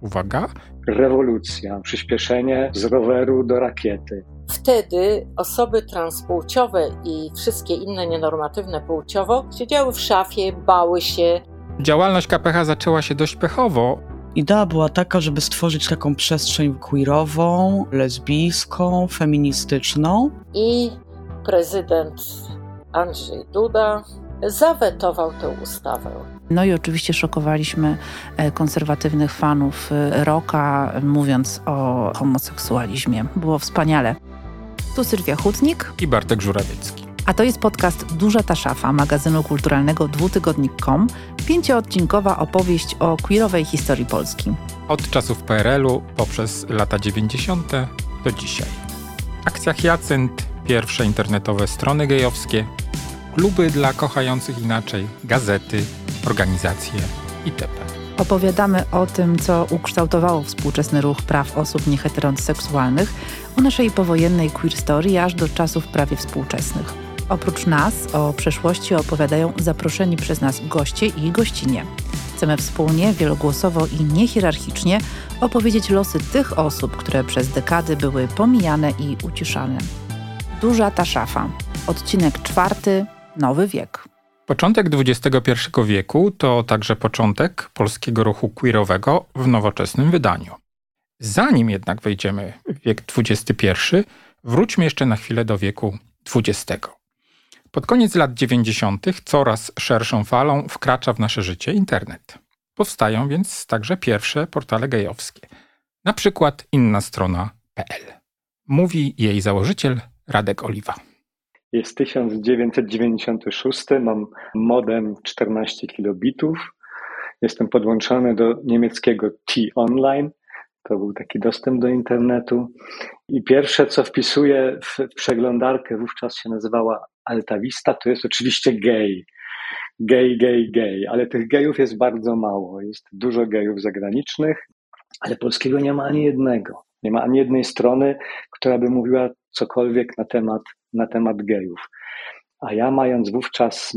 uwaga, rewolucja, przyspieszenie z roweru do rakiety. Wtedy osoby transpłciowe i wszystkie inne nienormatywne płciowo siedziały w szafie, bały się. Działalność KPH zaczęła się dość pechowo. Idea była taka, żeby stworzyć taką przestrzeń queerową, lesbijską, feministyczną. I prezydent Andrzej Duda zawetował tę ustawę. No i oczywiście szokowaliśmy e, konserwatywnych fanów e, rocka, mówiąc o homoseksualizmie. Było wspaniale. Tu Sylwia Hutnik i Bartek Żurawiecki. A to jest podcast Duża ta szafa magazynu kulturalnego dwutygodnik.com, pięcioodcinkowa opowieść o queerowej historii Polski. Od czasów PRL-u poprzez lata 90. do dzisiaj. Akcja Hyacynt, pierwsze internetowe strony gejowskie, kluby dla kochających inaczej, gazety, organizacje itp. Opowiadamy o tym, co ukształtowało współczesny ruch praw osób nieheteroseksualnych, o naszej powojennej queer story aż do czasów prawie współczesnych. Oprócz nas o przeszłości opowiadają zaproszeni przez nas goście i gościnie. Chcemy wspólnie, wielogłosowo i niehierarchicznie opowiedzieć losy tych osób, które przez dekady były pomijane i uciszane. Duża ta szafa. Odcinek czwarty. Nowy wiek. Początek XXI wieku to także początek polskiego ruchu queerowego w nowoczesnym wydaniu. Zanim jednak wejdziemy w wiek XXI, wróćmy jeszcze na chwilę do wieku XX. Pod koniec lat 90. coraz szerszą falą wkracza w nasze życie internet. Powstają więc także pierwsze portale gejowskie, na przykład inna strona.pl. Mówi jej założyciel Radek Oliwa. Jest 1996, mam modem 14 kilobitów. Jestem podłączony do niemieckiego T-Online. To był taki dostęp do internetu. I pierwsze, co wpisuję w przeglądarkę, wówczas się nazywała Altavista, to jest oczywiście gay. Gay, gay, gay. Ale tych gejów jest bardzo mało. Jest dużo gejów zagranicznych, ale polskiego nie ma ani jednego. Nie ma ani jednej strony, która by mówiła cokolwiek na temat, na temat gejów. A ja mając wówczas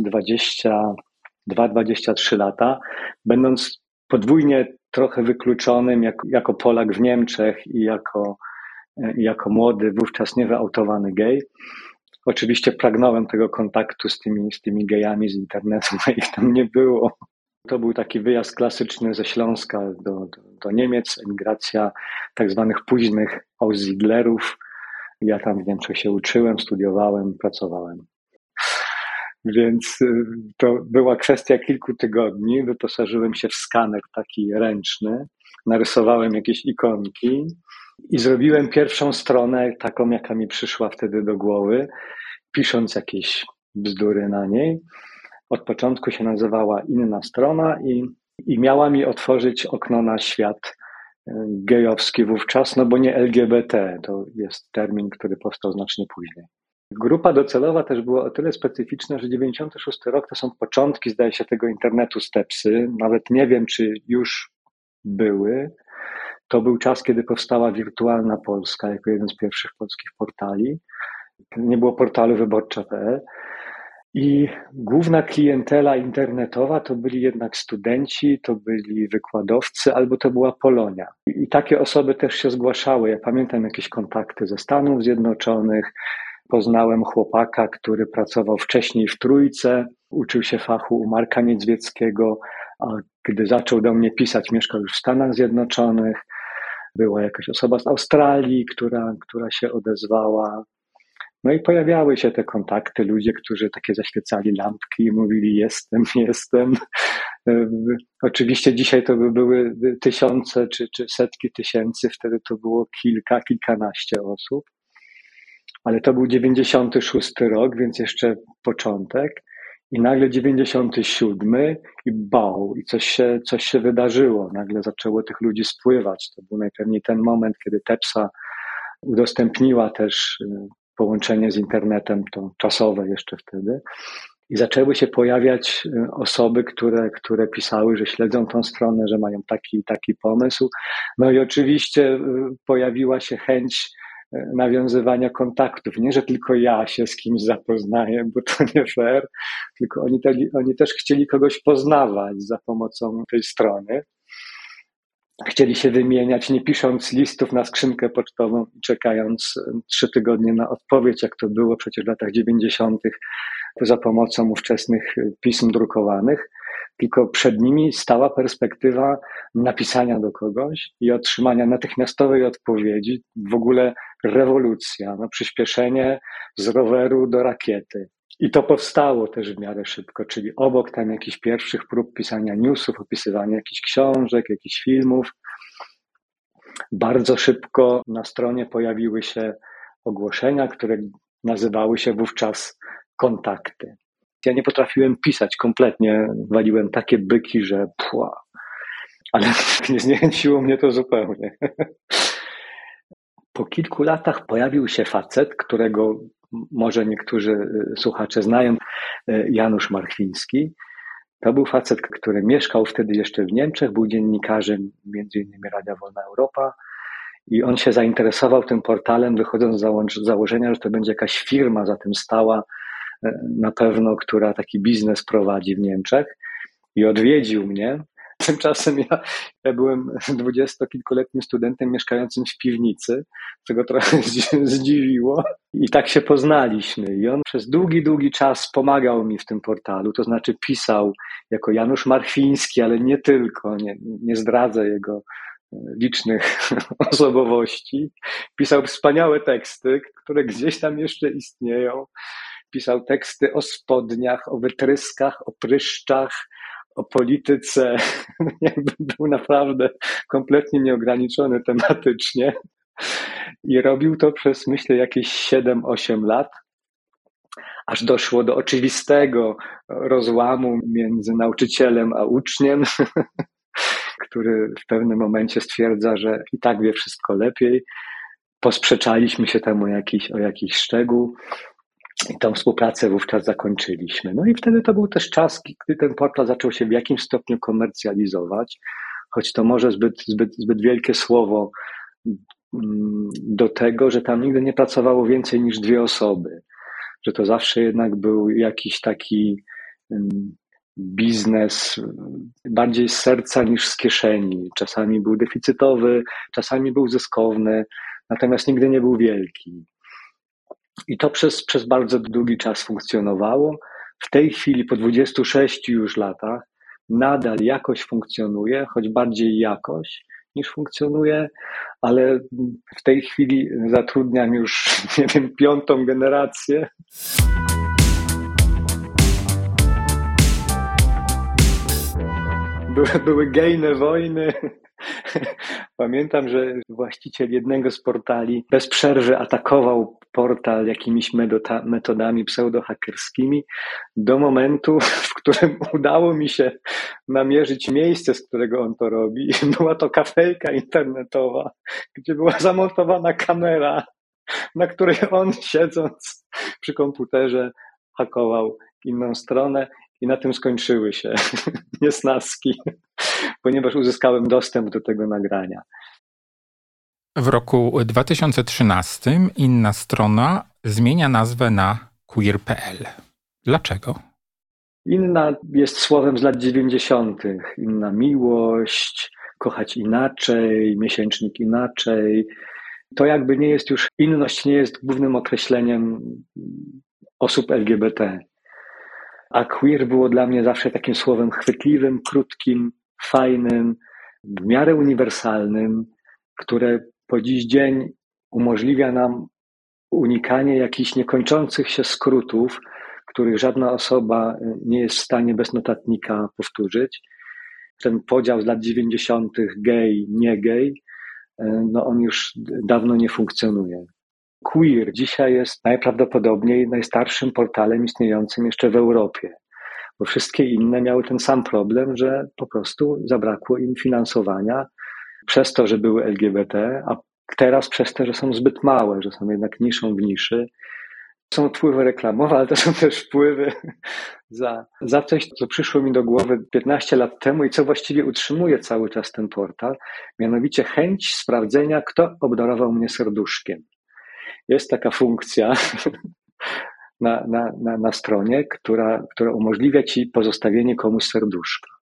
22-23 lata, będąc podwójnie trochę wykluczonym jako, jako Polak w Niemczech i jako, jako młody, wówczas niewyautowany gej, oczywiście pragnąłem tego kontaktu z tymi, z tymi gejami z internetu, bo ich tam nie było. To był taki wyjazd klasyczny ze Śląska do, do, do Niemiec, emigracja tak zwanych późnych Auszidlerów. Ja tam w Niemczech się uczyłem, studiowałem, pracowałem. Więc y, to była kwestia kilku tygodni. Wyposażyłem się w skaner taki ręczny, narysowałem jakieś ikonki i zrobiłem pierwszą stronę, taką jaka mi przyszła wtedy do głowy, pisząc jakieś bzdury na niej. Od początku się nazywała Inna Strona i, i miała mi otworzyć okno na świat gejowski wówczas, no bo nie LGBT, to jest termin, który powstał znacznie później. Grupa docelowa też była o tyle specyficzna, że 96 rok to są początki, zdaje się, tego internetu stepsy. Nawet nie wiem, czy już były. To był czas, kiedy powstała Wirtualna Polska jako jeden z pierwszych polskich portali. Nie było portalu wyborcza.pl. I główna klientela internetowa to byli jednak studenci, to byli wykładowcy, albo to była Polonia. I takie osoby też się zgłaszały. Ja pamiętam jakieś kontakty ze Stanów Zjednoczonych, Poznałem chłopaka, który pracował wcześniej w Trójce, uczył się fachu u Marka Niedźwieckiego, a gdy zaczął do mnie pisać, mieszkał już w Stanach Zjednoczonych. Była jakaś osoba z Australii, która, która się odezwała. No i pojawiały się te kontakty, ludzie, którzy takie zaświecali lampki i mówili: Jestem, jestem. Oczywiście dzisiaj to by były tysiące czy, czy setki tysięcy, wtedy to było kilka, kilkanaście osób ale to był 96 rok, więc jeszcze początek. I nagle 97 i bał, i coś się, coś się wydarzyło. Nagle zaczęło tych ludzi spływać. To był najpewniej ten moment, kiedy Tepsa udostępniła też y, połączenie z internetem, to czasowe jeszcze wtedy. I zaczęły się pojawiać y, osoby, które, które pisały, że śledzą tą stronę, że mają taki taki pomysł. No i oczywiście y, pojawiła się chęć nawiązywania kontaktów. Nie, że tylko ja się z kimś zapoznaję, bo to nie fair, tylko oni, te, oni też chcieli kogoś poznawać za pomocą tej strony. Chcieli się wymieniać, nie pisząc listów na skrzynkę pocztową czekając trzy tygodnie na odpowiedź, jak to było przecież w latach 90. za pomocą ówczesnych pism drukowanych, tylko przed nimi stała perspektywa napisania do kogoś i otrzymania natychmiastowej odpowiedzi, w ogóle rewolucja, no, przyspieszenie z roweru do rakiety. I to powstało też w miarę szybko, czyli obok tam jakichś pierwszych prób pisania newsów, opisywania jakichś książek, jakichś filmów, bardzo szybko na stronie pojawiły się ogłoszenia, które nazywały się wówczas kontakty. Ja nie potrafiłem pisać kompletnie, waliłem takie byki, że pła. Ale nie zniechęciło mnie to zupełnie. Po kilku latach pojawił się facet, którego może niektórzy y, słuchacze znają, y, Janusz Marchwiński. To był facet, który mieszkał wtedy jeszcze w Niemczech, był dziennikarzem między innymi Radia Wolna Europa i on się zainteresował tym portalem, wychodząc z założenia, że to będzie jakaś firma za tym stała, y, na pewno, która taki biznes prowadzi w Niemczech i odwiedził mnie Tymczasem ja, ja byłem dwudziestokilkuletnim studentem mieszkającym w piwnicy, co go trochę zdziwiło. I tak się poznaliśmy. I on przez długi, długi czas pomagał mi w tym portalu, to znaczy pisał jako Janusz Marchwiński, ale nie tylko, nie, nie zdradzę jego e, licznych osobowości. Pisał wspaniałe teksty, które gdzieś tam jeszcze istnieją. Pisał teksty o spodniach, o wytryskach, o pryszczach, o polityce, jakby był naprawdę kompletnie nieograniczony tematycznie. I robił to przez, myślę, jakieś 7-8 lat, aż doszło do oczywistego rozłamu między nauczycielem a uczniem, który w pewnym momencie stwierdza, że i tak wie wszystko lepiej. Posprzeczaliśmy się tam o jakiś, o jakiś szczegół. I tą współpracę wówczas zakończyliśmy. No i wtedy to był też czas, gdy ten portal zaczął się w jakimś stopniu komercjalizować, choć to może zbyt, zbyt, zbyt wielkie słowo mm, do tego, że tam nigdy nie pracowało więcej niż dwie osoby, że to zawsze jednak był jakiś taki mm, biznes bardziej z serca niż z kieszeni. Czasami był deficytowy, czasami był zyskowny, natomiast nigdy nie był wielki. I to przez, przez bardzo długi czas funkcjonowało. W tej chwili, po 26 już latach, nadal jakoś funkcjonuje, choć bardziej jakoś niż funkcjonuje, ale w tej chwili zatrudniam już, nie wiem, piątą generację. Były, były gejne wojny, Pamiętam, że właściciel jednego z portali bez przerwy atakował portal jakimiś metodami pseudohakerskimi do momentu, w którym udało mi się namierzyć miejsce, z którego on to robi. Była to kafejka internetowa, gdzie była zamontowana kamera, na której on siedząc przy komputerze hakował inną stronę i na tym skończyły się niesnaski ponieważ uzyskałem dostęp do tego nagrania. W roku 2013 inna strona zmienia nazwę na queer.pl. Dlaczego? Inna jest słowem z lat 90. Inna miłość, kochać inaczej, miesięcznik inaczej. To jakby nie jest już, inność nie jest głównym określeniem osób LGBT. A queer było dla mnie zawsze takim słowem chwytliwym, krótkim, fajnym, w miarę uniwersalnym, które po dziś dzień umożliwia nam unikanie jakichś niekończących się skrótów, których żadna osoba nie jest w stanie bez notatnika powtórzyć. Ten podział z lat 90. gay, nie gay, no on już dawno nie funkcjonuje. Queer dzisiaj jest najprawdopodobniej najstarszym portalem istniejącym jeszcze w Europie bo wszystkie inne miały ten sam problem, że po prostu zabrakło im finansowania przez to, że były LGBT, a teraz przez to, że są zbyt małe, że są jednak niszą w niszy. Są wpływy reklamowe, ale to są też wpływy za, za coś, co przyszło mi do głowy 15 lat temu i co właściwie utrzymuje cały czas ten portal, mianowicie chęć sprawdzenia, kto obdarował mnie serduszkiem. Jest taka funkcja na, na, na, na stronie, która, która umożliwia ci pozostawienie komuś serduszka.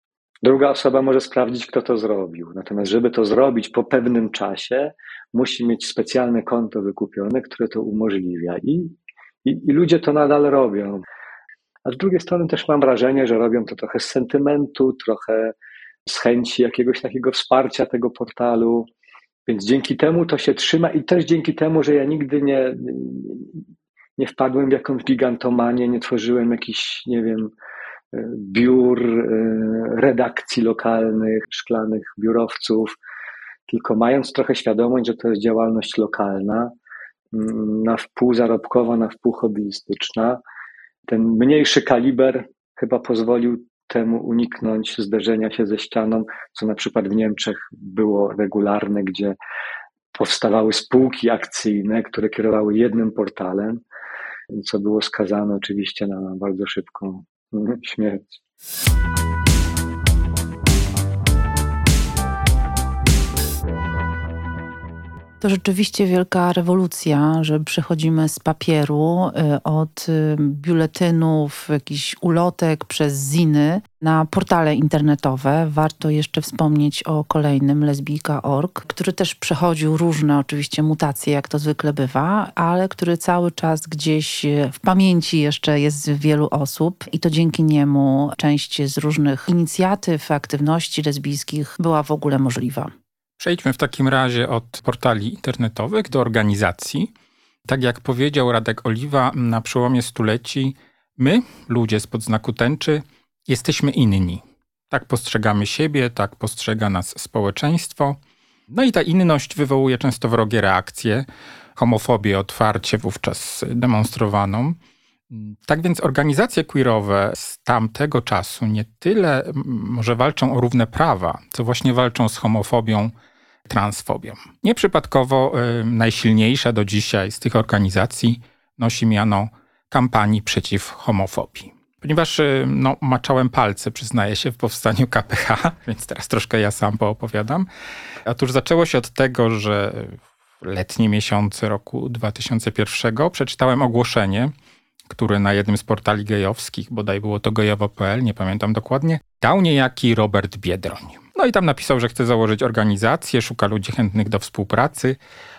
Druga osoba może sprawdzić, kto to zrobił. Natomiast, żeby to zrobić po pewnym czasie, musi mieć specjalne konto wykupione, które to umożliwia. I, i, i ludzie to nadal robią. A z drugiej strony też mam wrażenie, że robią to trochę z sentymentu, trochę z chęci jakiegoś takiego wsparcia tego portalu. Więc dzięki temu to się trzyma i też dzięki temu, że ja nigdy nie, nie wpadłem w jakąś gigantomanię, nie tworzyłem jakichś, nie wiem, biur, e, redakcji lokalnych, szklanych biurowców, tylko mając trochę świadomość, że to jest działalność lokalna, mm, na wpół zarobkowa, na wpół hobbyistyczna, ten mniejszy kaliber chyba pozwolił temu uniknąć zderzenia się ze ścianą, co na przykład w Niemczech było regularne, gdzie powstawały spółki akcyjne, które kierowały jednym portalem, co było skazane oczywiście na bardzo szybką Начнется. To rzeczywiście wielka rewolucja, że przechodzimy z papieru y, od y, biuletynów, jakichś ulotek przez ziny na portale internetowe. Warto jeszcze wspomnieć o kolejnym lesbijka.org, który też przechodził różne oczywiście mutacje, jak to zwykle bywa, ale który cały czas gdzieś y, w pamięci jeszcze jest wielu osób i to dzięki niemu część z różnych inicjatyw, aktywności lesbijskich była w ogóle możliwa. Przejdźmy w takim razie od portali internetowych do organizacji. Tak jak powiedział Radek Oliwa, na przełomie stuleci my, ludzie spod znaku tęczy, jesteśmy inni. Tak postrzegamy siebie, tak postrzega nas społeczeństwo. No i ta inność wywołuje często wrogie reakcje, homofobię otwarcie wówczas demonstrowaną. Tak więc organizacje queerowe z tamtego czasu nie tyle może walczą o równe prawa, co właśnie walczą z homofobią, transfobią. Nieprzypadkowo y, najsilniejsza do dzisiaj z tych organizacji nosi miano kampanii przeciw homofobii. Ponieważ y, no, maczałem palce, przyznaję się, w powstaniu KPH, więc teraz troszkę ja sam poopowiadam. Otóż zaczęło się od tego, że w letnie miesiące roku 2001 przeczytałem ogłoszenie, które na jednym z portali gejowskich, bodaj było to gejowo.pl, nie pamiętam dokładnie, dał niejaki Robert Biedroń. No i tam napisał, że chce założyć organizację, szuka ludzi chętnych do współpracy,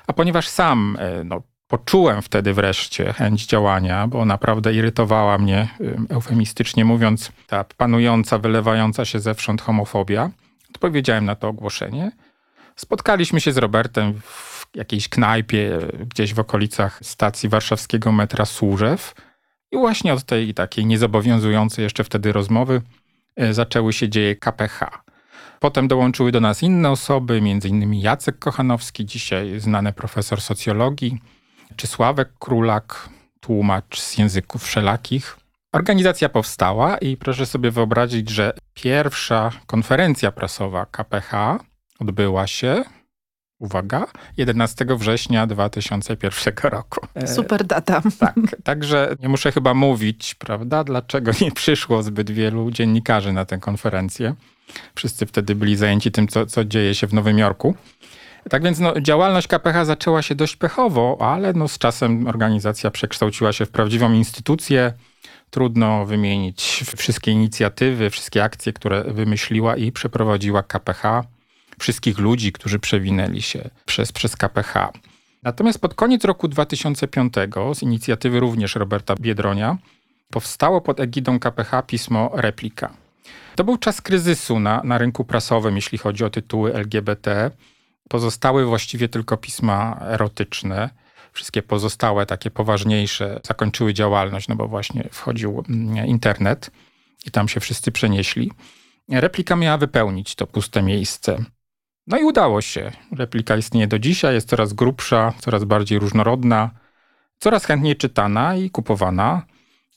a ponieważ sam e, no, poczułem wtedy wreszcie chęć działania, bo naprawdę irytowała mnie, e, eufemistycznie mówiąc, ta panująca, wylewająca się zewsząd homofobia, odpowiedziałem na to ogłoszenie. Spotkaliśmy się z Robertem w jakiejś knajpie gdzieś w okolicach stacji warszawskiego metra Służew i właśnie od tej takiej niezobowiązującej jeszcze wtedy rozmowy e, zaczęły się dzieje KPH. Potem dołączyły do nas inne osoby, m.in. Jacek Kochanowski, dzisiaj znany profesor socjologii, czy Sławek Królak, tłumacz z języków wszelakich. Organizacja powstała i proszę sobie wyobrazić, że pierwsza konferencja prasowa KPH odbyła się, uwaga, 11 września 2001 roku. E, Super data. Tak, także nie muszę chyba mówić, prawda, dlaczego nie przyszło zbyt wielu dziennikarzy na tę konferencję. Wszyscy wtedy byli zajęci tym, co, co dzieje się w Nowym Jorku. Tak więc no, działalność KPH zaczęła się dość pechowo, ale no, z czasem organizacja przekształciła się w prawdziwą instytucję. Trudno wymienić wszystkie inicjatywy, wszystkie akcje, które wymyśliła i przeprowadziła KPH, wszystkich ludzi, którzy przewinęli się przez, przez KPH. Natomiast pod koniec roku 2005 z inicjatywy również Roberta Biedronia powstało pod egidą KPH pismo Replika. To był czas kryzysu na, na rynku prasowym, jeśli chodzi o tytuły LGBT. Pozostały właściwie tylko pisma erotyczne. Wszystkie pozostałe, takie poważniejsze, zakończyły działalność, no bo właśnie wchodził mm, internet i tam się wszyscy przenieśli. Replika miała wypełnić to puste miejsce. No i udało się. Replika istnieje do dzisiaj, jest coraz grubsza, coraz bardziej różnorodna, coraz chętniej czytana i kupowana.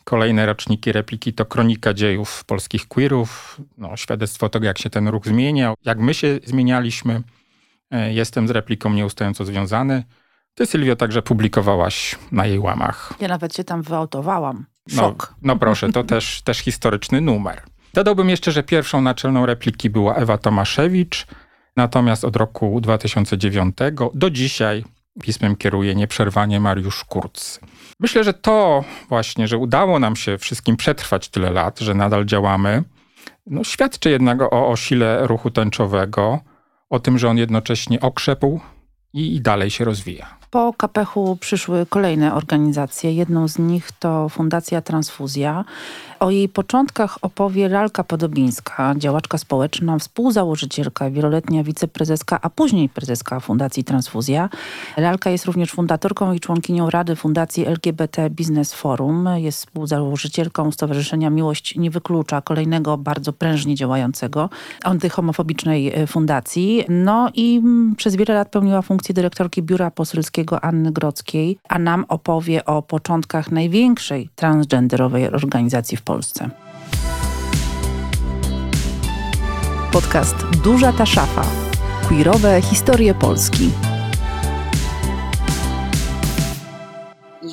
Kolejne roczniki repliki to kronika dziejów polskich queerów, no, świadectwo tego, jak się ten ruch zmieniał, jak my się zmienialiśmy. E, jestem z repliką nieustająco związany. Ty, Sylwio, także publikowałaś na jej łamach. Ja nawet się tam wyautowałam. No, Szok. No, no proszę, to też, też historyczny numer. Dodałbym jeszcze, że pierwszą naczelną repliki była Ewa Tomaszewicz, natomiast od roku 2009 do dzisiaj pismem kieruje nieprzerwanie Mariusz Kurz. Myślę, że to właśnie, że udało nam się wszystkim przetrwać tyle lat, że nadal działamy, no, świadczy jednak o, o sile ruchu tęczowego, o tym, że on jednocześnie okrzepł i, i dalej się rozwija. Po Kapechu przyszły kolejne organizacje. Jedną z nich to Fundacja Transfuzja. O jej początkach opowie Lalka Podobińska, działaczka społeczna, współzałożycielka, wieloletnia wiceprezeska, a później prezeska Fundacji Transfuzja. Lalka jest również fundatorką i członkinią Rady Fundacji LGBT Business Forum. Jest współzałożycielką Stowarzyszenia Miłość Nie Wyklucza, kolejnego bardzo prężnie działającego antyhomofobicznej e, fundacji. No i mm, przez wiele lat pełniła funkcję dyrektorki Biura Poselskiego Anny Grodzkiej, a nam opowie o początkach największej transgenderowej organizacji w Polsce. Podcast Duża ta szafa. Queerowe historie Polski.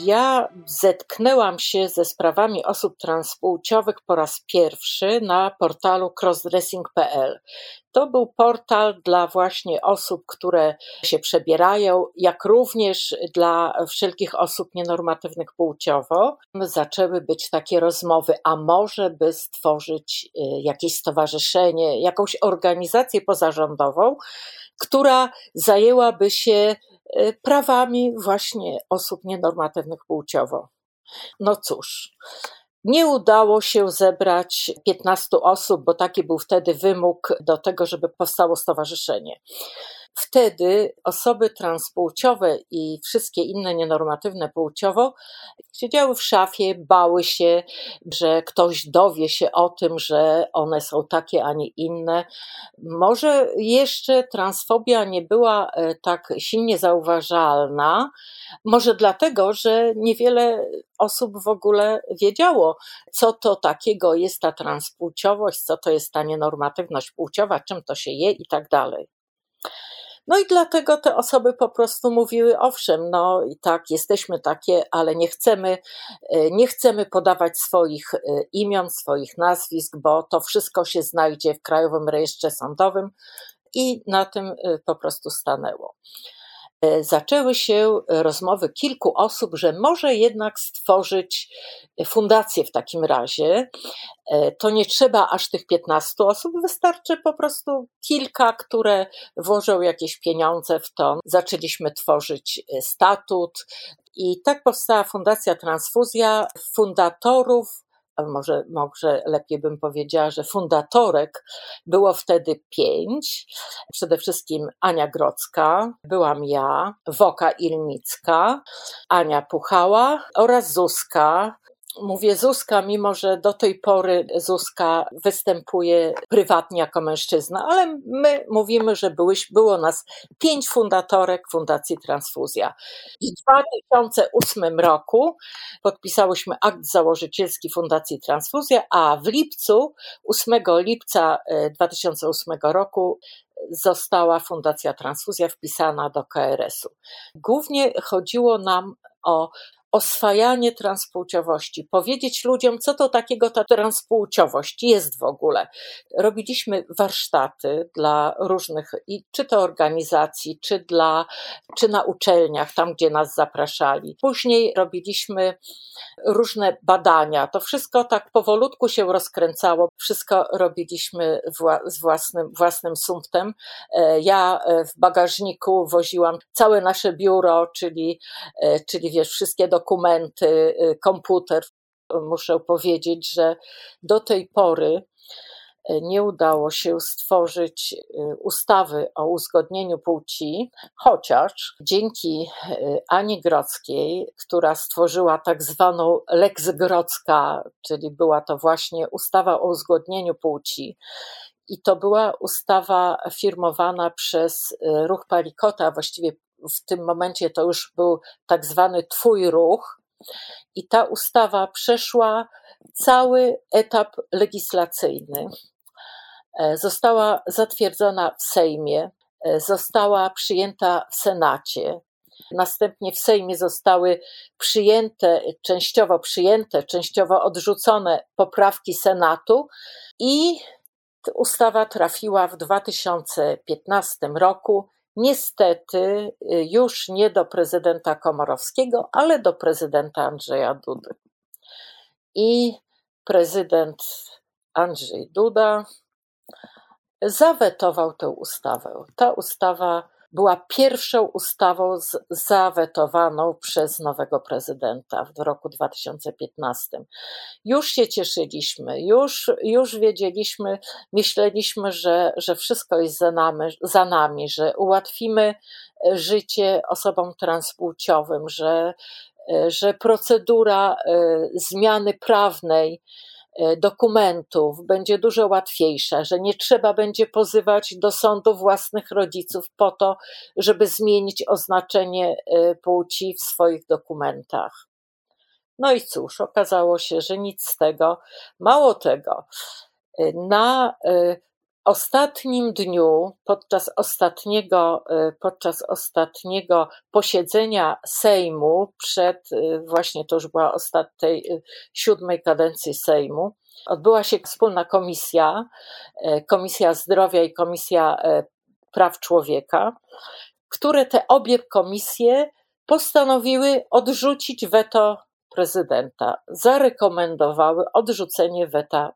Ja zetknęłam się ze sprawami osób transpłciowych po raz pierwszy na portalu crossdressing.pl. To był portal dla właśnie osób, które się przebierają, jak również dla wszelkich osób nienormatywnych płciowo. Zaczęły być takie rozmowy, a może by stworzyć y, jakieś stowarzyszenie, jakąś organizację pozarządową, która zajęłaby się prawami właśnie osób nienormatywnych płciowo. No cóż, nie udało się zebrać 15 osób, bo taki był wtedy wymóg do tego, żeby powstało stowarzyszenie. Wtedy osoby transpłciowe i wszystkie inne nienormatywne płciowo siedziały w szafie, bały się, że ktoś dowie się o tym, że one są takie, a nie inne. Może jeszcze transfobia nie była e, tak silnie zauważalna, może dlatego, że niewiele osób w ogóle wiedziało, co to takiego jest ta transpłciowość, co to jest ta nienormatywność płciowa, czym to się je i tak dalej. No i dlatego te osoby po prostu mówiły, owszem, no i tak, jesteśmy takie, ale nie chcemy, e, nie chcemy podawać swoich e, imion, swoich nazwisk, bo to wszystko się znajdzie w Krajowym Rejestrze Sądowym i na tym e, po prostu stanęło. E, zaczęły się rozmowy kilku osób, że może jednak stworzyć fundację w takim razie. E, to nie trzeba aż tych 15 osób, wystarczy po prostu kilka, które włożą jakieś pieniądze w to. Zaczęliśmy tworzyć e, statut, i tak powstała Fundacja Transfuzja. Fundatorów może, może lepiej bym powiedziała, że fundatorek było wtedy pięć. Przede wszystkim Ania Grocka, byłam ja, Woka Ilnicka, Ania Puchała oraz Zuzka, Mówię Zuzka, mimo że do tej pory Zuzka występuje prywatnie jako mężczyzna, ale my mówimy, że było nas pięć fundatorek Fundacji Transfuzja. W 2008 roku podpisałyśmy akt założycielski Fundacji Transfuzja, a w lipcu, 8 lipca 2008 e, roku została Fundacja Transfuzja wpisana do KRS-u. Głównie chodziło nam o oswajanie transpłciowości, powiedzieć ludziom, co to takiego ta transpłciowość jest w ogóle. Robiliśmy warsztaty dla różnych, czy to organizacji, czy, dla, czy na uczelniach, tam gdzie nas zapraszali. Później robiliśmy różne badania. To wszystko tak powolutku się rozkręcało. Wszystko robiliśmy z własnym, własnym sumptem. E, ja e, w bagażniku woziłam całe nasze biuro, czyli, e, czyli wiesz, wszystkie dokumenty, dokumenty, y, komputer. Muszę powiedzieć, że do tej pory y, nie udało się stworzyć y, ustawy o uzgodnieniu płci, chociaż dzięki Ani Grodzkiej, która stworzyła tak zwaną Lex Grodzka, czyli była to właśnie ustawa o uzgodnieniu płci, i to była ustawa firmowana przez ruch Palikota, właściwie w tym momencie to już był tak zwany Twój ruch, i ta ustawa przeszła cały etap legislacyjny. E, została zatwierdzona w Sejmie, e, została przyjęta w Senacie. Następnie w Sejmie zostały przyjęte, częściowo przyjęte, częściowo odrzucone poprawki Senatu i ustawa trafiła w 2015 roku Niestety y, już nie do prezydenta Komorowskiego, ale do prezydenta Andrzeja Dudy. I prezydent Andrzej Duda zawetował tę ustawę. Ta ustawa była pierwszą ustawą zawetowaną przez nowego prezydenta w roku 2015. Już się cieszyliśmy, już, już wiedzieliśmy, myśleliśmy, że, że wszystko jest za nami, za nami, że ułatwimy życie osobom transpłciowym, że, że procedura e, zmiany prawnej E, dokumentów będzie dużo łatwiejsza, że nie trzeba będzie pozywać do sądu własnych rodziców po to, żeby zmienić oznaczenie e, płci w swoich dokumentach. No i cóż, okazało się, że nic z tego. Mało tego, e, na ostatnim dniu, podczas ostatniego, podczas ostatniego posiedzenia Sejmu, przed właśnie to już była ostatniej siódmej kadencji Sejmu, odbyła się wspólna komisja, Komisja Zdrowia i Komisja Praw Człowieka, które te obie komisje postanowiły odrzucić weto prezydenta zarekomendowały odrzucenie weta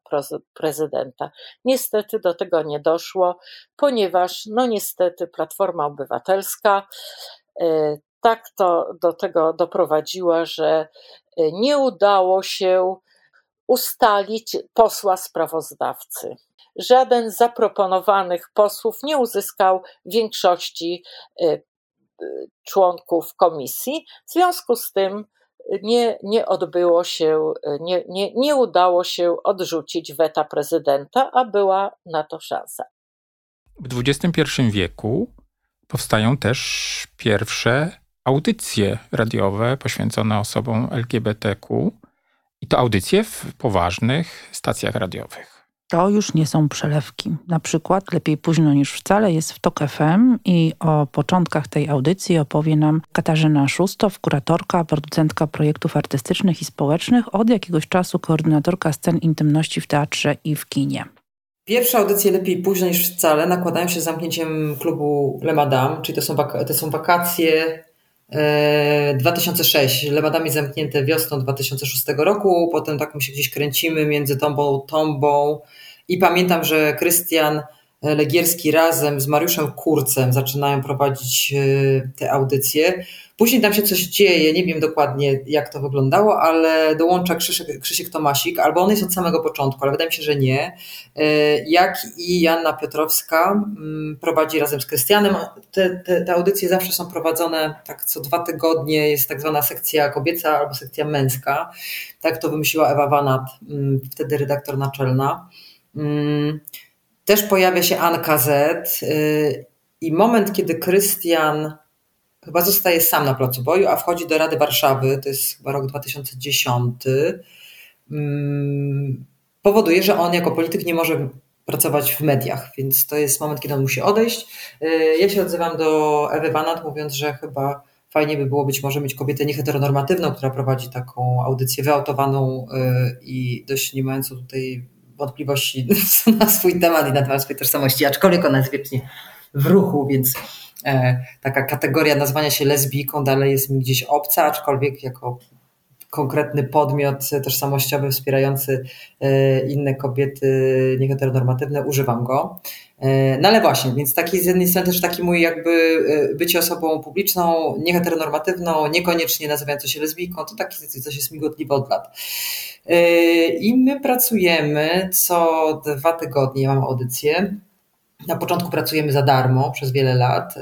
prezydenta. Niestety do tego nie doszło, ponieważ, no niestety, Platforma Obywatelska e, tak to do tego doprowadziła, że e, nie udało się ustalić posła sprawozdawcy. Żaden z zaproponowanych posłów nie uzyskał większości e, członków komisji. W związku z tym nie, nie odbyło się, nie, nie, nie udało się odrzucić weta prezydenta, a była na to szansa. W XXI wieku powstają też pierwsze audycje radiowe poświęcone osobom LGBTQ i to audycje w poważnych stacjach radiowych. To już nie są przelewki. Na przykład Lepiej późno niż wcale jest w TOK FM i o początkach tej audycji opowie nam Katarzyna Szustow, kuratorka, producentka projektów artystycznych i społecznych, od jakiegoś czasu koordynatorka scen intymności w teatrze i w kinie. Pierwsze audycje Lepiej późno niż wcale nakładają się z zamknięciem klubu Le Madame, czyli to są, to są wakacje 2006. E, Le Madame jest zamknięte wiosną 2006 roku, potem tak my się gdzieś kręcimy między tombą, tombą i pamiętam, że Krystian Legierski razem z Mariuszem Kurcem zaczynają prowadzić e, te audycje. Później tam się coś dzieje, nie wiem dokładnie jak to wyglądało, ale dołącza Krzysiek, Krzysiek Tomasik, albo on jest od samego początku, ale wydaje mi się, że nie. E, jak i Janna Piotrowska mm, prowadzi razem z Krystianem. Te, te, te audycje zawsze są prowadzone tak co dwa tygodnie, jest tak zwana sekcja kobieca albo sekcja męska. Tak to wymyśliła Ewa Wanat, mm, wtedy redaktor naczelna. Też pojawia się Anka Z. Y, I moment, kiedy Krystian chyba zostaje sam na placu boju, a wchodzi do Rady Warszawy, to jest chyba rok 2010, mm, powoduje, że on jako polityk nie może pracować w mediach, więc to jest moment, kiedy on musi odejść. Y, ja się odzywam do Ewy Wanat, mówiąc, że chyba fajnie by było być może mieć kobietę nieheteronormatywną, która prowadzi taką audycję wyautowaną y, i dość nie mającą tutaj wątpliwości na swój temat i na temat swojej tożsamości, aczkolwiek ona jest wiecznie w ruchu, więc e, taka kategoria nazwania się lesbijką dalej jest mi gdzieś obca, aczkolwiek jako konkretny podmiot tożsamościowy wspierający e, inne kobiety nieheteronormatywne, używam go. E, no ale właśnie, więc taki z jednej strony też taki mój jakby e, bycie osobą publiczną, nieheteronormatywną, niekoniecznie nazywającą się lesbijką, to taki coś jest migotliwe od lat. I my pracujemy co dwa tygodnie, mam audycję. Na początku pracujemy za darmo przez wiele lat.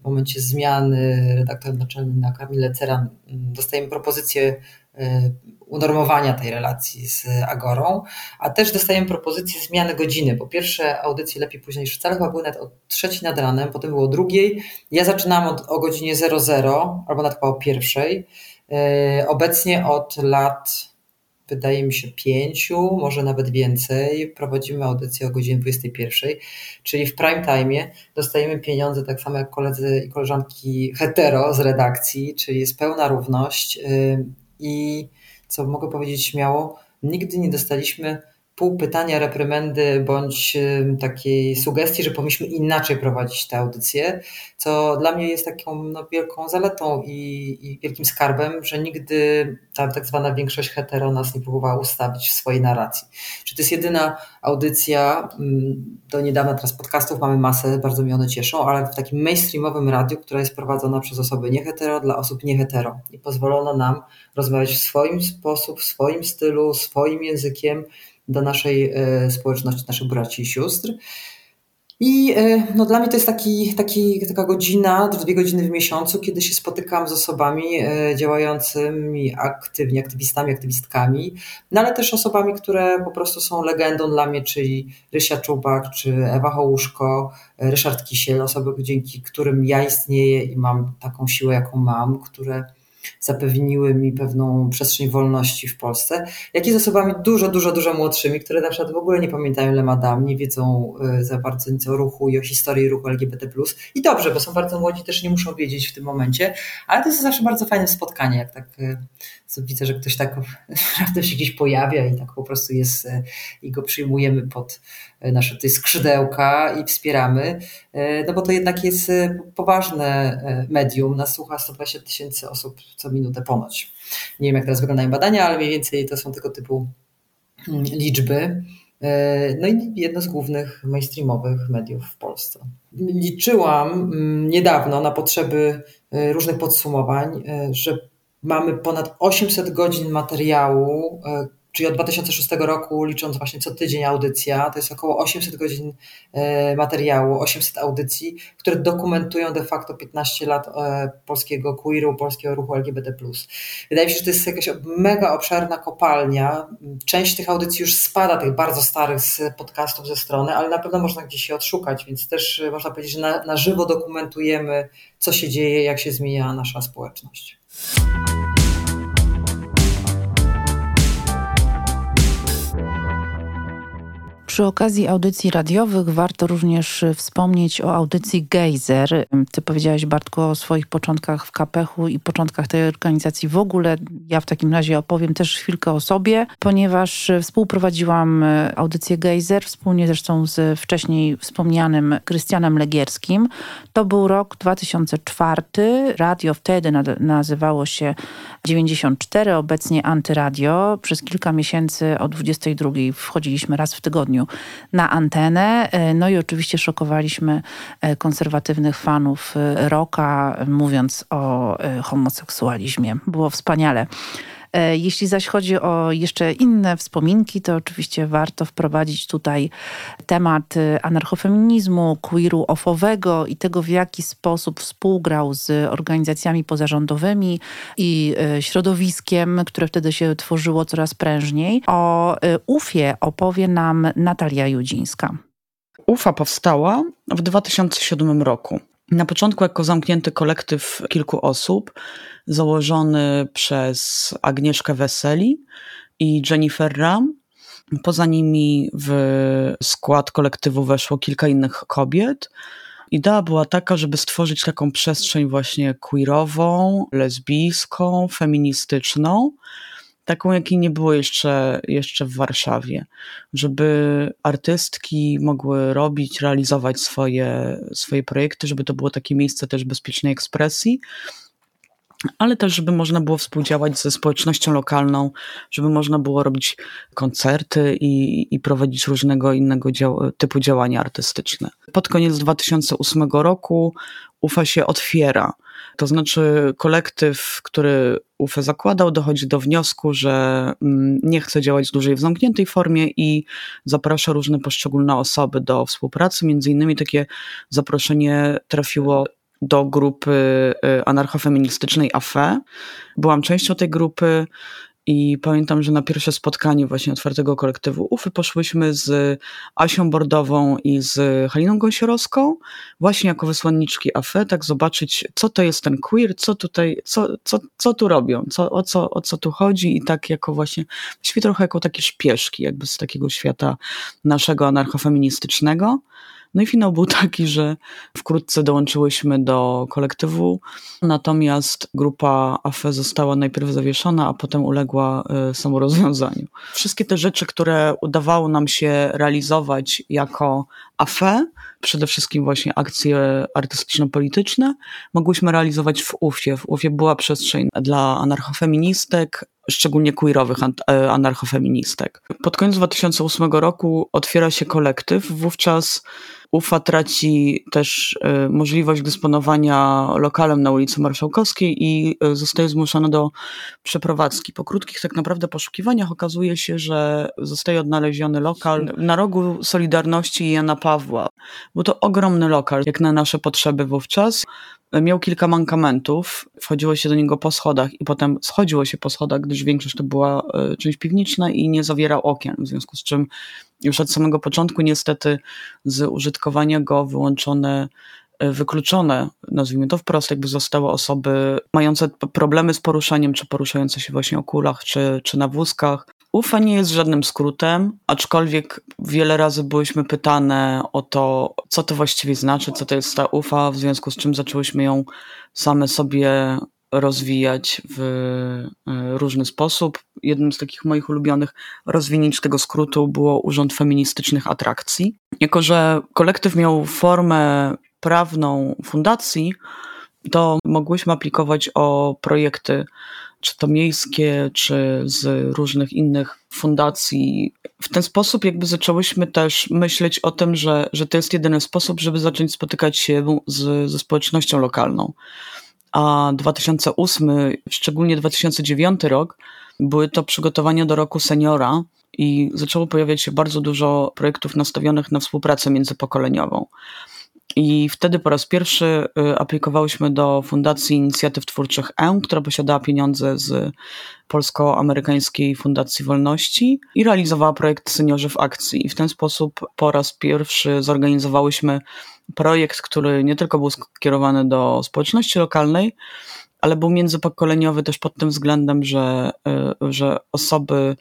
W momencie zmiany redaktor naczelny na Kamilę Ceran dostajemy propozycję unormowania tej relacji z Agorą, a też dostajemy propozycję zmiany godziny, bo pierwsze audycje lepiej później niż wcale chyba były nawet o trzeciej nad ranem, potem było drugiej. Ja zaczynałam od, o godzinie 00 albo nawet o pierwszej. Obecnie od lat wydaje mi się, pięciu, może nawet więcej. Prowadzimy audycję o godzinie 21, czyli w prime time dostajemy pieniądze tak samo jak koledzy i koleżanki hetero z redakcji, czyli jest pełna równość i co mogę powiedzieć śmiało, nigdy nie dostaliśmy pół pytania, reprymendy bądź takiej sugestii, że powinniśmy inaczej prowadzić tę audycję, co dla mnie jest taką no, wielką zaletą i, i, wielkim skarbem, że nigdy ta tak zwana większość hetero nas nie próbowała ustawić w swojej narracji. Czy to jest jedyna audycja, do niedawna teraz podcastów mamy masę, bardzo mi one cieszą, ale w takim mainstreamowym radiu, która jest prowadzona przez osoby niehetero dla osób niehetero i pozwolono nam rozmawiać w swoim sposób, w swoim stylu, swoim językiem, do naszej e, społeczności, naszych braci i sióstr. I e, no, dla mnie to jest taki, taki, taka godzina, dwie godziny w miesiącu, kiedy się spotykam z osobami e, działającymi aktywnie, aktywistami, aktywistkami, no ale też osobami, które po prostu są legendą dla mnie, czyli Rysia Czubak, czy Ewa Hołuszko, Ryszard Kisiel, osoby, dzięki którym ja istnieję i mam taką siłę, jaką mam, które zapewniły mi pewną przestrzeń wolności w Polsce, jak i z osobami dużo, dużo, dużo młodszymi, które na przykład w ogóle nie pamiętają Lemadam, nie wiedzą e, za bardzo nic o ruchu i o historii ruchu LGBT+. I dobrze, bo są bardzo młodzi, też nie muszą wiedzieć w tym momencie, ale to jest zawsze bardzo fajne spotkanie, jak tak e, widzę, że ktoś tak naprawdę się gdzieś pojawia i tak po prostu jest e, i go przyjmujemy pod nasze te skrzydełka i wspieramy, no bo to jednak jest poważne medium, nas słucha 120 tysięcy osób co minutę ponoć. Nie wiem, jak teraz wyglądają badania, ale mniej więcej to są tego typu mm, liczby. E, no i jedno z głównych mainstreamowych mediów w Polsce. Liczyłam mm, niedawno na potrzeby e, różnych podsumowań, e, że mamy ponad 800 godzin materiału, czyli od 2006 roku, licząc właśnie co tydzień audycja, to jest około 800 godzin e, materiału, 800 audycji, które dokumentują de facto 15 lat e, polskiego queeru, polskiego ruchu LGBT+. Wydaje mi się, że to jest jakaś mega obszerna kopalnia. Część tych audycji już spada, tych bardzo starych z podcastów ze strony, ale na pewno można gdzieś się odszukać, więc też e, można powiedzieć, że na, na żywo dokumentujemy, co się dzieje, jak się zmienia nasza społeczność. Przy okazji audycji radiowych warto również wspomnieć o audycji Gejzer. Ty powiedziałeś, Bartku, o swoich początkach w Kapechu i początkach tej organizacji w ogóle. Ja w takim razie opowiem też chwilkę o sobie, ponieważ współprowadziłam audycję Gejzer, wspólnie zresztą z wcześniej wspomnianym Krystianem Legierskim. To był rok 2004. Radio wtedy nazywało się 94, obecnie Antyradio. Przez kilka miesięcy o 22 wchodziliśmy raz w tygodniu na antenę. E, no i oczywiście szokowaliśmy e, konserwatywnych fanów e, rocka, mówiąc o homoseksualizmie. Było wspaniale. E, jeśli zaś chodzi o jeszcze inne wspominki, to oczywiście warto wprowadzić tutaj temat e, anarchofeminizmu, queeru ofowego i tego, w jaki sposób współgrał z organizacjami pozarządowymi i e, środowiskiem, które wtedy się tworzyło coraz prężniej. O UFie opowie nam Natalia Judzińska. UFA powstała w 2007 roku. Na początku jako zamknięty kolektyw kilku osób, założony przez Agnieszkę Weseli i Jennifer Ram. Poza nimi w skład kolektywu weszło kilka innych kobiet. Idea była taka, żeby stworzyć taką przestrzeń właśnie queerową, lesbijską, feministyczną, taką, jakiej nie było jeszcze, jeszcze w Warszawie, żeby artystki mogły robić, realizować swoje, swoje projekty, żeby to było takie miejsce też bezpiecznej ekspresji, ale też, żeby można było współdziałać ze społecznością lokalną, żeby można było robić koncerty i, i prowadzić różnego innego dział typu działania artystyczne. Pod koniec 2008 roku UFA się otwiera. To znaczy, kolektyw, który UFE zakładał, dochodzi do wniosku, że mm, nie chce działać dłużej w zamkniętej formie i zaprasza różne poszczególne osoby do współpracy. Między innymi takie zaproszenie trafiło do grupy y, anarchofeministycznej AFE. Byłam częścią tej grupy i pamiętam, że na pierwsze spotkanie właśnie otwartego kolektywu UFY poszłyśmy z Asią Bordową i z Haliną Gąsiorowską, właśnie jako wysłanniczki AFE, tak zobaczyć, co to jest ten queer, co tutaj, co, co, co tu robią, co, o, co, o co tu chodzi i tak jako właśnie, właściwie trochę jako takie szpieszki, jakby z takiego świata naszego anarchofeministycznego. No i finał był taki, że wkrótce dołączyłyśmy do kolektywu, natomiast grupa AFE została najpierw zawieszona, a potem uległa y, samorozwiązaniu. Wszystkie te rzeczy, które udawało nam się realizować jako AFE, przede wszystkim właśnie akcje artystyczno-polityczne, mogłyśmy realizować w UFie. W UFie była przestrzeń dla anarchofeministek, szczególnie queerowych e, anarchofeministek. Pod koniec 2008 roku otwiera się kolektyw, wówczas UFA traci też e, możliwość dysponowania lokalem na ulicy Marszałkowskiej i e, zostaje zmuszona do przeprowadzki. Po krótkich tak naprawdę poszukiwaniach okazuje się, że zostaje odnaleziony lokal na rogu Solidarności i Jana Pawła. Był to ogromny lokal, jak na nasze potrzeby wówczas miał kilka mankamentów. Wchodziło się do niego po schodach i potem schodziło się po schodach, gdyż większość to była e, część piwniczna i nie zawierał okien, w związku z czym już od samego początku niestety z użytkowania go wyłączone e, wykluczone, nazwijmy to wprost, jakby zostały osoby mające problemy z poruszaniem, czy poruszające się właśnie o kulach, czy, czy na wózkach, UFA nie jest żadnym skrótem, aczkolwiek wiele razy byłyśmy pytane o to, co to właściwie znaczy, co to jest ta UFA, w związku z czym zaczęłyśmy ją same sobie rozwijać w e, różny sposób. Jednym z takich moich ulubionych rozwinięć tego skrótu było Urząd Feministycznych Atrakcji. Jako, że kolektyw miał formę prawną fundacji, to mogłyśmy aplikować o projekty czy to miejskie, czy z różnych innych fundacji. W ten sposób jakby zaczęłyśmy też myśleć o tym, że, że to jest jedyny sposób, żeby zacząć spotykać się z, ze społecznością lokalną. A 2008, szczególnie 2009 rok, były to przygotowania do roku seniora i zaczęło pojawiać się bardzo dużo projektów nastawionych na współpracę międzypokoleniową. I wtedy po raz pierwszy y, aplikowałyśmy do Fundacji Inicjatyw Twórczych E, która posiadała pieniądze z Polsko-Amerykańskiej Fundacji Wolności i realizowała projekt Seniorzy w Akcji. I w ten sposób po raz pierwszy zorganizowałyśmy projekt, który nie tylko był skierowany do społeczności lokalnej, ale był międzypokoleniowy też pod tym względem, że, y, że osoby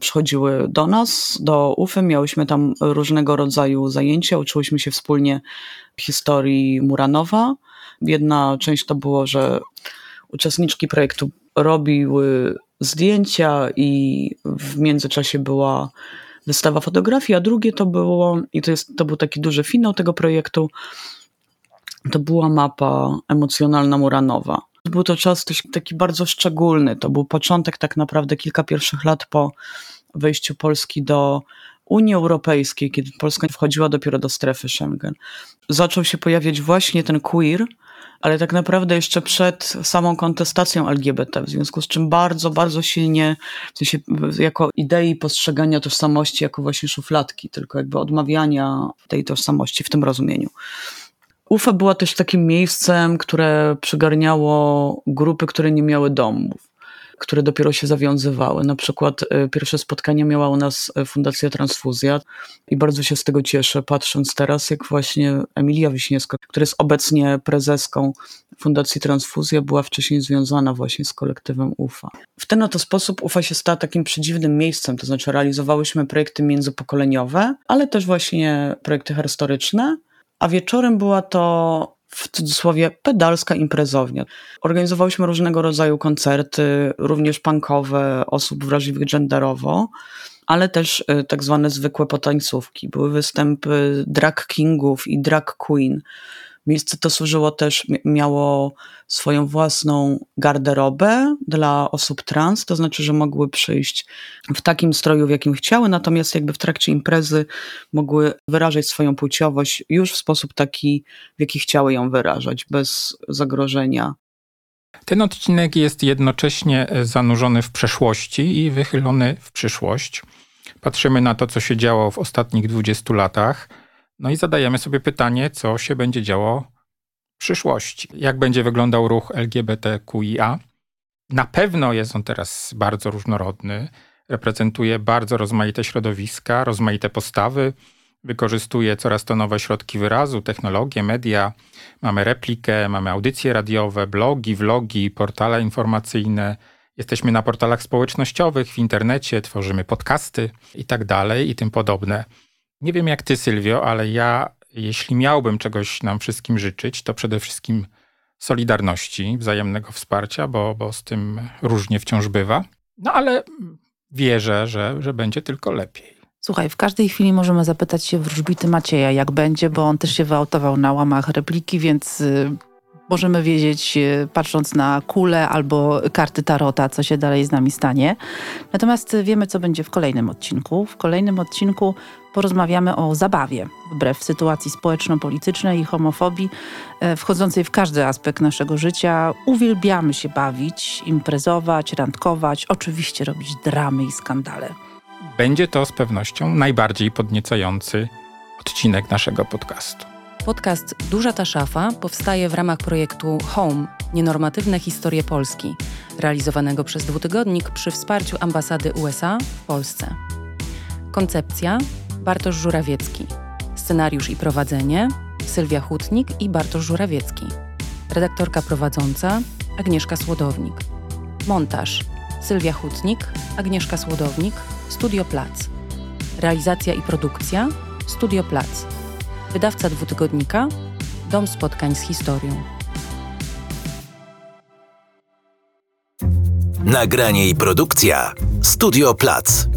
przychodziły do nas, do UFY, miałyśmy tam różnego rodzaju zajęcia, uczyłyśmy się wspólnie historii Muranowa. Jedna część to było, że uczestniczki projektu robiły zdjęcia i w międzyczasie była wystawa fotografii, a drugie to było, i to, jest, to był taki duży finał tego projektu, to była mapa emocjonalna Muranowa. Był to czas taki bardzo szczególny. To był początek tak naprawdę kilka pierwszych lat po wejściu Polski do Unii Europejskiej, kiedy Polska wchodziła dopiero do strefy Schengen. Zaczął się pojawiać właśnie ten queer, ale tak naprawdę jeszcze przed samą kontestacją LGBT, w związku z czym bardzo, bardzo silnie, w sensie jako idei postrzegania tożsamości jako właśnie szufladki, tylko jakby odmawiania tej tożsamości w tym rozumieniu. UFA była też takim miejscem, które przygarniało grupy, które nie miały domów, które dopiero się zawiązywały. Na przykład e, pierwsze spotkanie miała u nas e, Fundacja Transfuzja i bardzo się z tego cieszę, patrząc teraz, jak właśnie Emilia Wiśniewska, która jest obecnie prezeską Fundacji Transfuzja, była wcześniej związana właśnie z kolektywem UFA. W ten oto sposób UFA się stała takim przedziwnym miejscem, to znaczy realizowałyśmy projekty międzypokoleniowe, ale też właśnie projekty historyczne, a wieczorem była to w cudzysłowie pedalska imprezownia. Organizowałyśmy różnego rodzaju koncerty, również punkowe, osób wrażliwych genderowo, ale też y, tak zwane zwykłe potańcówki. Były występy drag kingów i drag queen. Miejsce to służyło też, miało swoją własną garderobę dla osób trans, to znaczy, że mogły przyjść w takim stroju, w jakim chciały, natomiast jakby w trakcie imprezy mogły wyrażać swoją płciowość już w sposób taki, w jaki chciały ją wyrażać, bez zagrożenia. Ten odcinek jest jednocześnie zanurzony w przeszłości i wychylony w przyszłość. Patrzymy na to, co się działo w ostatnich 20 latach no i zadajemy sobie pytanie, co się będzie działo w przyszłości. Jak będzie wyglądał ruch LGBTQIA? Na pewno jest on teraz bardzo różnorodny, reprezentuje bardzo rozmaite środowiska, rozmaite postawy, wykorzystuje coraz to nowe środki wyrazu, technologie, media. Mamy replikę, mamy audycje radiowe, blogi, vlogi, portale informacyjne. Jesteśmy na portalach społecznościowych, w internecie, tworzymy podcasty i tak dalej i tym podobne. Nie wiem jak ty, Sylwio, ale ja Jeśli miałbym czegoś nam wszystkim życzyć, to przede wszystkim solidarności, wzajemnego wsparcia, bo, bo z tym różnie wciąż bywa. No ale wierzę, że, że będzie tylko lepiej. Słuchaj, w każdej chwili możemy zapytać się wróżbity Macieja, jak będzie, bo on też się wyautował na łamach repliki, więc y, możemy wiedzieć, y, patrząc na kulę albo karty tarota, co się dalej z nami stanie. Natomiast wiemy, co będzie w kolejnym odcinku. W kolejnym odcinku porozmawiamy o zabawie, wbrew sytuacji społeczno-politycznej i homofobii, e, wchodzącej w każdy aspekt naszego życia. Uwielbiamy się bawić, imprezować, randkować, oczywiście robić dramy i skandale. Będzie to z pewnością najbardziej podniecający odcinek naszego podcastu. Podcast Duża ta szafa powstaje w ramach projektu Home Nienormatywne historie Polski, realizowanego przez dwutygodnik przy wsparciu ambasady USA w Polsce. Koncepcja Bartosz Żurawiecki. Scenariusz i prowadzenie Sylwia Hutnik i Bartosz Żurawiecki. Redaktorka prowadząca Agnieszka Słodownik. Montaż Sylwia Hutnik, Agnieszka Słodownik, Studio Plac. Realizacja i produkcja Studio Plac. Wydawca dwutygodnika Dom Spotkań z Historią. Nagranie i produkcja Studio Plac.